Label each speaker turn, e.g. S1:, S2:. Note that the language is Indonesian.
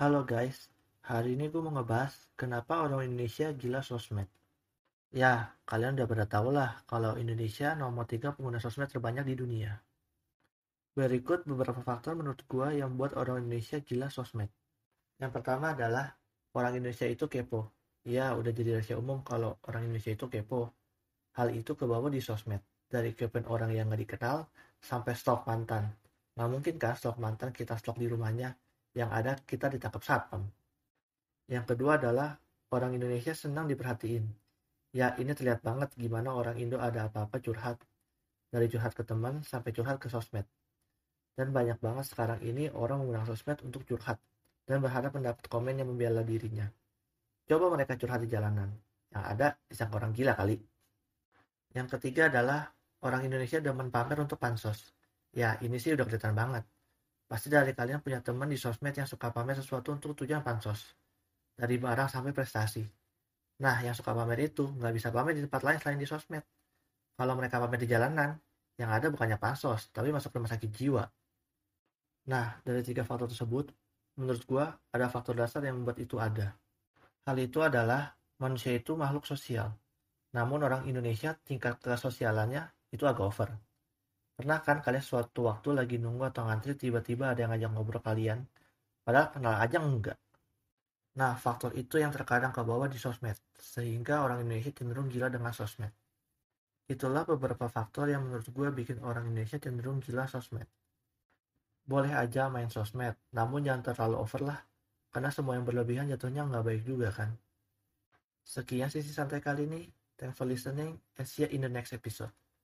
S1: Halo guys, hari ini gue mau ngebahas kenapa orang Indonesia gila sosmed. Ya, kalian udah pada tahu lah kalau Indonesia nomor 3 pengguna sosmed terbanyak di dunia. Berikut beberapa faktor menurut gue yang membuat orang Indonesia gila sosmed. Yang pertama adalah orang Indonesia itu kepo. Ya, udah jadi rahasia umum kalau orang Indonesia itu kepo. Hal itu kebawa di sosmed. Dari kepen orang yang gak dikenal sampai stok mantan. Nggak mungkin kan stok mantan kita stok di rumahnya yang ada kita ditangkap satpam. Yang kedua adalah orang Indonesia senang diperhatiin. Ya ini terlihat banget gimana orang Indo ada apa-apa curhat. Dari curhat ke teman sampai curhat ke sosmed. Dan banyak banget sekarang ini orang menggunakan sosmed untuk curhat. Dan berharap mendapat komen yang membela dirinya. Coba mereka curhat di jalanan. Yang ada disangka orang gila kali. Yang ketiga adalah orang Indonesia demen pamer untuk pansos. Ya ini sih udah kelihatan banget. Pasti dari kalian punya teman di sosmed yang suka pamer sesuatu untuk tujuan pansos. Dari barang sampai prestasi. Nah, yang suka pamer itu nggak bisa pamer di tempat lain selain di sosmed. Kalau mereka pamer di jalanan, yang ada bukannya pansos, tapi masuk rumah sakit jiwa. Nah, dari tiga faktor tersebut, menurut gua ada faktor dasar yang membuat itu ada. Hal itu adalah manusia itu makhluk sosial. Namun orang Indonesia tingkat kesosialannya itu agak over. Pernah kan kalian suatu waktu lagi nunggu atau ngantri tiba-tiba ada yang ngajak ngobrol kalian, padahal kenal aja enggak. Nah, faktor itu yang terkadang ke bawah di sosmed, sehingga orang Indonesia cenderung gila dengan sosmed. Itulah beberapa faktor yang menurut gue bikin orang Indonesia cenderung gila sosmed. Boleh aja main sosmed, namun jangan terlalu over lah, karena semua yang berlebihan jatuhnya nggak baik juga kan. Sekian sisi santai kali ini, thanks for listening, and see you in the next episode.